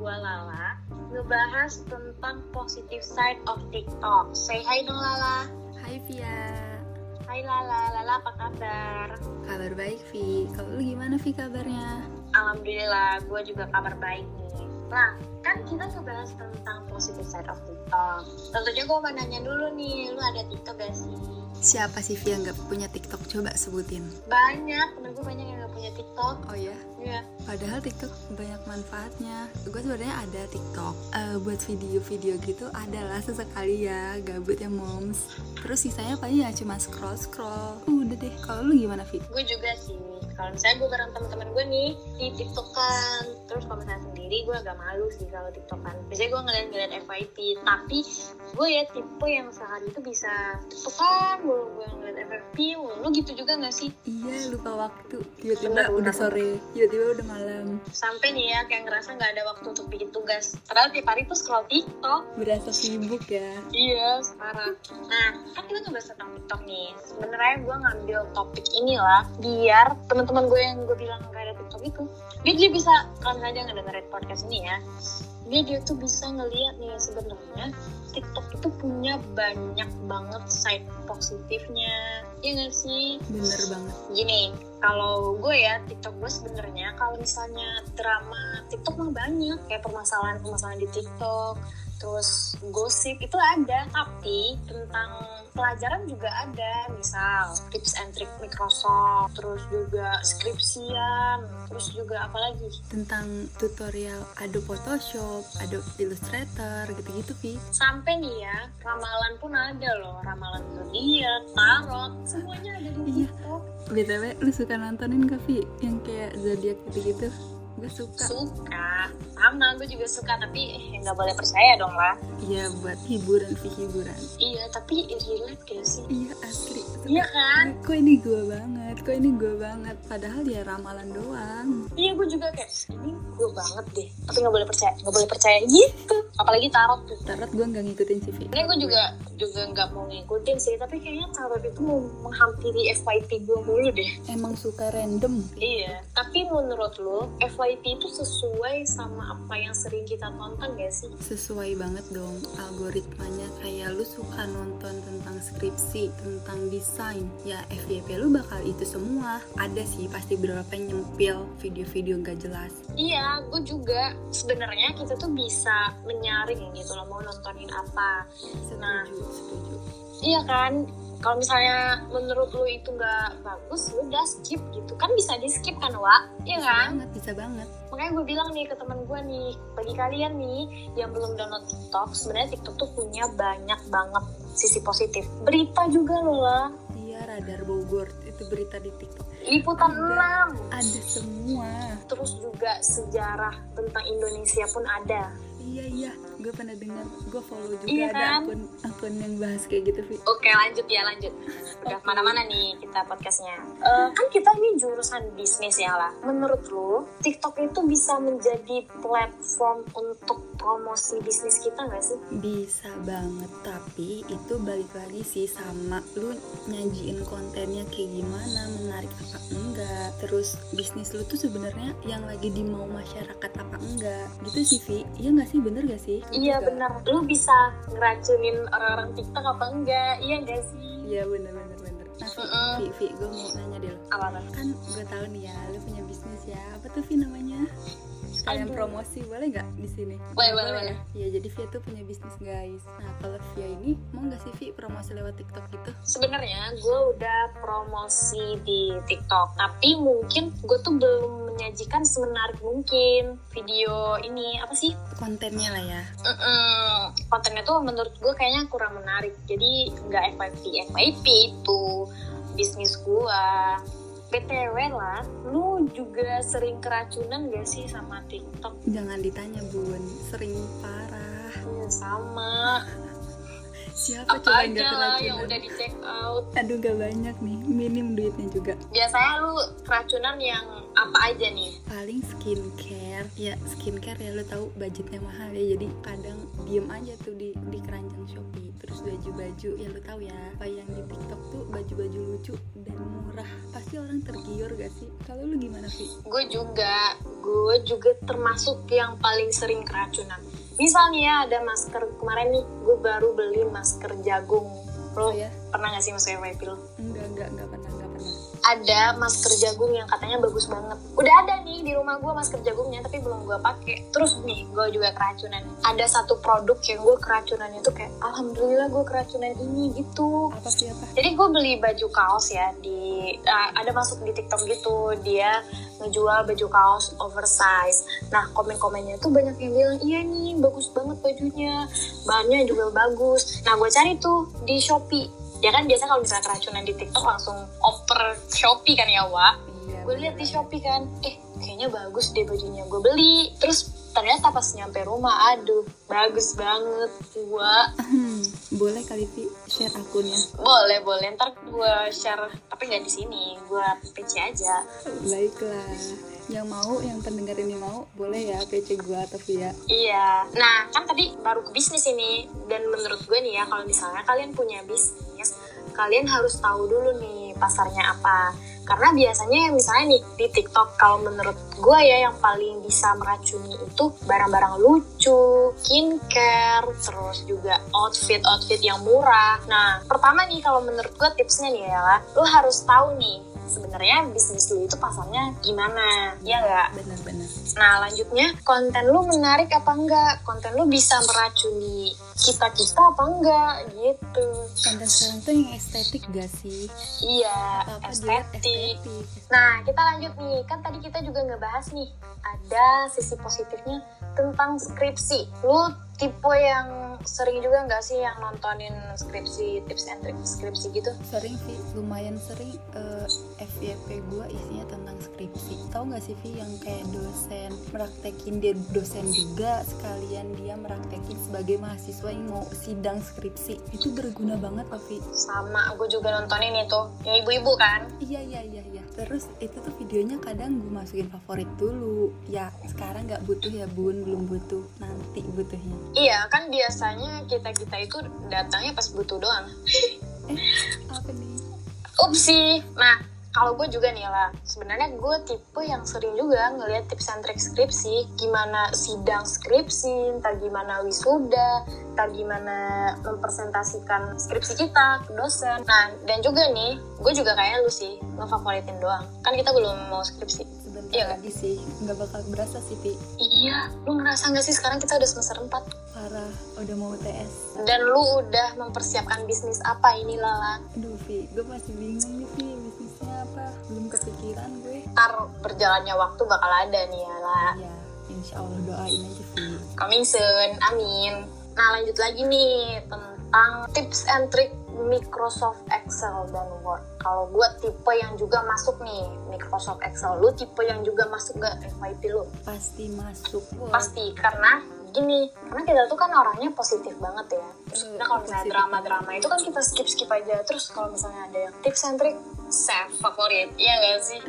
gue Lala ngebahas tentang positive side of TikTok. Say hi dong Lala. Hai Via, Hai Lala, Lala apa kabar? kabar baik Vi. Kalau lu gimana Vi kabarnya? Alhamdulillah, gue juga kabar baik nih. Nah, kan kita ngebahas tentang positive side of TikTok. Tentunya gue mau nanya dulu nih, lu ada TikTok gak sih? Siapa sih Vi yang gak punya TikTok? Coba sebutin. Banyak, temen gue banyak yang gak punya TikTok. Oh ya? Iya. Padahal TikTok banyak manfaatnya. Gue sebenarnya ada TikTok Eh, buat video-video gitu adalah sesekali ya gabut ya moms. Terus sisanya paling ya cuma scroll scroll. Udah deh. Kalau lu gimana Vi? gue juga sih kalau misalnya gue bareng teman-teman gue nih di tiktokan terus kalau misalnya sendiri gue agak malu sih kalau tiktokan biasanya gue ngeliat-ngeliat FYP tapi gue ya tipe yang sehari itu bisa tiktokan gue ngeliat FYP lu gitu juga gak sih Iya lupa waktu. Tiba-tiba udah sore. Tiba-tiba udah malam. sampai nih ya kayak ngerasa nggak ada waktu untuk bikin tugas padahal tiap hari tuh scroll tiktok Berasa sibuk ya. Iya, sekarang. Nah, kan kita ngebahas tentang TikTok nih. Sebenarnya gue ngambil topik inilah biar teman-teman gue yang gue bilang gak ada TikTok itu, dia bisa kalau misalnya dia ngedengerin podcast ini ya, dia dia tuh bisa ngeliat nih sebenarnya TikTok itu punya banyak banget side positifnya. Iya gak sih? Bener banget. Gini, kalau gue ya TikTok gue sebenarnya kalau misalnya drama TikTok mah banyak kayak permasalahan-permasalahan di TikTok terus gosip itu ada tapi tentang pelajaran juga ada misal tips and trick Microsoft terus juga skripsian terus juga apa lagi tentang tutorial Adobe Photoshop, Adobe Illustrator, gitu-gitu Vi. sampai nih ya ramalan pun ada loh ramalan zodiak tarot semuanya ada di Iya. BTW, lu suka nontonin gak Vi? Yang kayak zodiak gitu-gitu? Gue suka. suka sama gue juga suka tapi eh, nggak boleh percaya dong lah Iya, buat hiburan Vi, hiburan. iya tapi relate gak sih Iya, asli. Iya kan Kok ini gue banget, kok ini gue banget. Padahal ya ramalan doang. iya gue juga kayak ini gue banget deh tapi nggak boleh percaya nggak boleh percaya gitu apalagi tarot tuh Tarot gue gak ngikutin sih ini gue juga juga nggak mau ngikutin sih tapi kayaknya tarot itu mau menghampiri FYP gue mulu deh Emang suka random. iya tapi menurut lo FYP itu sesuai sama apa yang sering kita tonton gak sih Sesuai banget dong algoritmanya kayak lu suka nonton tentang skripsi, tentang desain. Ya FYP lu bakal itu semua. Ada sih pasti beberapa yang nyempil video-video gak jelas. Iya, gue juga sebenarnya kita tuh bisa menyaring gitu loh mau nontonin apa. Nah. Setuju, setuju. Iya kan? Kalau misalnya menurut lu itu nggak bagus, lu udah skip gitu kan bisa di skip kan? Iya Bisa kan? banget, bisa banget. Makanya gue bilang nih ke teman gue nih, bagi kalian nih yang belum download TikTok, sebenarnya TikTok tuh punya banyak banget sisi positif. Berita juga loh lah, Iya, Radar Bogor itu berita di TikTok. liputan Ada. 6. Ada semua. Terus juga sejarah tentang Indonesia pun ada. Iya iya, gue pernah dengar. Gue follow juga Iya ada kan? akun akun yang bahas kayak gitu, Vi. Oke lanjut ya lanjut Udah mana-mana nih kita podcastnya Eh, Kan kita ini jurusan bisnis ya lah Menurut lu TikTok itu bisa menjadi platform untuk promosi bisnis kita gak sih? Bisa banget, tapi itu balik lagi sih sama lu nyajiin kontennya kayak gimana, menarik apa enggak. Terus bisnis lu tuh sebenarnya yang lagi dimau masyarakat apa enggak. Gitu sih, Vi. Iya nggak sih? Bener gak sih? Lu Iya juga? benar Lu bisa ngeracunin orang-orang TikTok apa enggak? Iya gak sih? Iya bener bener bener. Nah, Vi, Mm-mm. Vi, Vi, gue mau nanya deh. lo. Tuh? Kan gue tahu nih ya, lu punya bisnis ya. Apa tuh Vi namanya? Sekalian Aduh. promosi boleh nggak di sini? Boleh, boleh, boleh. Ya jadi Via tuh punya bisnis guys. Nah kalau Via ini mau nggak sih Vi promosi lewat TikTok gitu? Sebenarnya gue udah promosi di TikTok Tapi mungkin gue tuh belum menyajikan semenarik mungkin Video ini apa sih? Kontennya lah ya. Mm-mm. kontennya tuh menurut gue kayaknya kurang menarik jadi nggak FYP FYP itu bisnis gue btw lah lu juga sering keracunan gak sih sama TikTok? Jangan ditanya bun, sering parah. Ya, sama Siapa apa coba aja lah yang udah di check out Aduh gak banyak nih, minim duitnya juga. biasanya lu keracunan yang apa aja nih Paling skincare, ya skincare ya lo tahu budgetnya mahal ya, jadi kadang diem aja tuh di di keranjang Shopee. Terus baju-baju ya lo tahu ya, apa yang di TikTok tuh baju-baju lucu dan murah. Pasti orang tergiur gak sih? Kalau lu gimana sih? gue juga gue juga termasuk yang paling sering keracunan misalnya ya ada masker kemarin nih gue baru beli masker jagung lo Oh, ya? Pernah gak sih masker Wipil? enggak enggak enggak pernah enggak pernah ada masker jagung yang katanya bagus banget. Udah ada nih di rumah gue masker jagungnya, tapi belum gue pakai. Terus nih, gue juga keracunan. Ada satu produk yang gue keracunan itu kayak, alhamdulillah gue keracunan ini gitu. apa sih apa Jadi gue beli baju kaos ya di uh, ada masuk di TikTok gitu dia ngejual baju kaos oversize. Nah komen-komennya tuh banyak yang bilang iya nih bagus banget bajunya, bahannya juga bagus. Nah gue cari tuh di Shopee. Ya kan biasa kalau misalnya keracunan di TikTok langsung oper Shopee kan ya Wak iya gue lihat di. Shopee kan eh kayaknya bagus deh bajunya gue beli terus ternyata pas nyampe rumah aduh bagus banget gua. Hmm, boleh kali Vi share akunnya? Boleh boleh ntar gue share tapi nggak di sini gue PC aja. Baiklah yang mau yang pendengar ini mau boleh ya PC gua atau via iya. Nah kan tadi baru ke bisnis ini dan menurut gue nih ya kalau misalnya kalian punya bisnis kalian harus tahu dulu nih pasarnya apa karena biasanya misalnya nih di TikTok kalau menurut gue ya yang paling bisa meracuni itu barang-barang lucu, skincare, terus juga outfit-outfit yang murah. Nah, pertama nih kalau menurut gue tipsnya nih ya, lo harus tahu nih sebenarnya bisnis lu itu pasarnya gimana, ya nggak? benar-benar Nah, lanjutnya konten lu menarik apa enggak? Konten lu bisa meracuni kita-kita apa enggak gitu. konten sekarang tuh yang estetik gak sih Iya, apa estetik. estetik Nah, kita lanjut nih. Kan tadi kita juga ngebahas nih, ada sisi positifnya tentang skripsi. Lu tipe yang sering juga nggak sih yang nontonin skripsi, tips and tricks skripsi gitu? sering Vi lumayan sering eh, FYP gua isinya tentang skripsi. Tahu nggak sih Vi yang kayak dosen meraktekin dia dosen juga sekalian dia meraktekin sebagai mahasiswa yang mau sidang skripsi? Itu berguna banget loh Vi Sama, gue juga nontonin itu. Yang ibu-ibu kan? iya iya iya iya. Terus itu tuh videonya kadang gue masukin favorit dulu. Ya sekarang nggak butuh ya bun. Belum butuh. Nanti butuhnya Iya, kan biasanya kita-kita itu datangnya pas butuh doang. apa nih Upsi. Nah, kalau gue juga nih lah, sebenarnya gue tipe yang sering juga ngeliat tips and trik skripsi, gimana sidang skripsi, ntar gimana wisuda, ntar gimana mempresentasikan skripsi kita ke dosen. Nah, dan juga nih, gue juga kayak lu sih, ngefavoritin doang. Kan kita belum mau skripsi. Iya nggak? lagi sih nggak bakal berasa sih Vi Iya, lu ngerasa gak sih sekarang kita udah semester 4? parah udah mau TS Dan lu udah mempersiapkan bisnis apa ini Lala? Aduh Vi, gue masih bingung nih Vi, bisnisnya apa? Belum kepikiran gue Ntar berjalannya waktu bakal ada nih ya lah. Ya, insya Allah doain aja Vi coming soon, amin. Nah lanjut lagi nih tentang tips and trick Microsoft Excel dan Word. Kalau gue tipe yang juga masuk nih Microsoft Excel, lu tipe yang juga masuk gak FYP lu? Pasti masuk Wah, Pasti karena gini, karena kita tuh kan orangnya positif banget ya. Terus nah kalau misalnya drama-drama itu kan kita skip skip aja. Terus kalau misalnya ada yang tips and trick, save favorit, iya gak sih?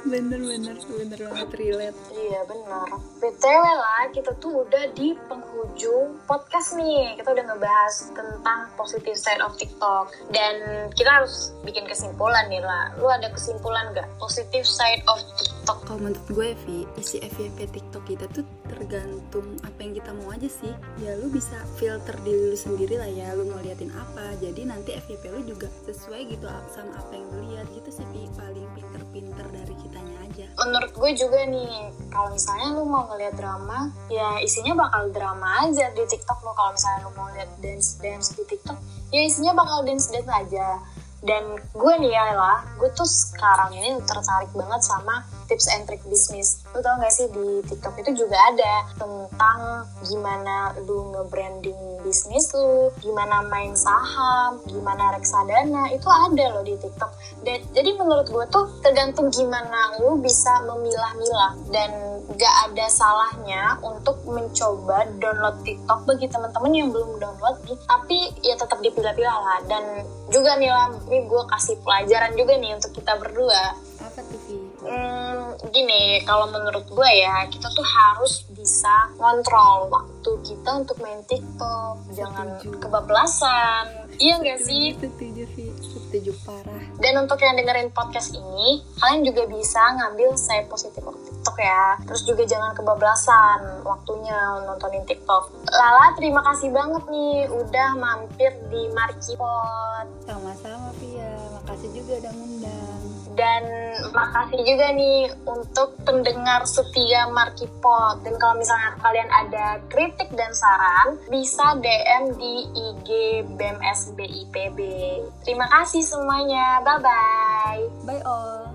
Bener-bener, bener banget relate Iya benar. BTW lah, kita tuh udah di penghujung podcast nih. Kita udah ngebahas tentang positive side of TikTok. Dan kita harus bikin kesimpulan nih lah. Lu ada kesimpulan gak? Positive side of TikTok. Kalau menurut gue Vi, isi FYP TikTok kita tuh tergantung apa yang kita mau aja sih. Ya lu bisa filter diri lu sendiri lah ya, lu mau liatin apa. Jadi nanti FYP lu juga sesuai gitu sama apa yang lu lihat. Gitu sih Vi Paling pinter-pinter dari kitanya aja. Menurut gue juga nih, kalau misalnya lu mau ngeliat drama, ya isinya bakal drama aja di TikTok lu. Kalau misalnya lu mau lihat dance-dance di TikTok, ya isinya bakal dance-dance aja. Dan gue nih ya lah, gue tuh sekarang ini tertarik banget sama tips and trick bisnis. Lu tau gak sih di TikTok itu juga ada tentang gimana lu nge-branding bisnis lu, gimana main saham, gimana reksadana, itu ada loh di TikTok. Dan, jadi menurut gue tuh tergantung gimana lu bisa memilah-milah dan gak ada salahnya untuk mencoba download TikTok bagi teman-teman yang belum download tapi ya tetap dipilah-pilah lah dan juga nih lah ini gue kasih pelajaran juga nih untuk kita berdua Apa tuh Vi? Hmm, gini, kalau menurut gue ya, kita tuh harus bisa ngontrol waktu kita untuk main TikTok. Jangan kebablasan. Iya gak sih? Setuju Vi, setuju parah Dan untuk yang dengerin podcast ini, kalian juga bisa ngambil saya positif TikTok ya. Terus juga jangan kebablasan waktunya nontonin TikTok. Lala, terima kasih banget nih udah mampir di Markipot. Sama-sama Via, makasih juga udah ngundang. Dan makasih juga nih untuk pendengar setia Markipot. Dan kalau misalnya kalian ada kritik dan saran, bisa DM di IG BEM SBIPB. Terima kasih semuanya. Bye-bye. Bye all.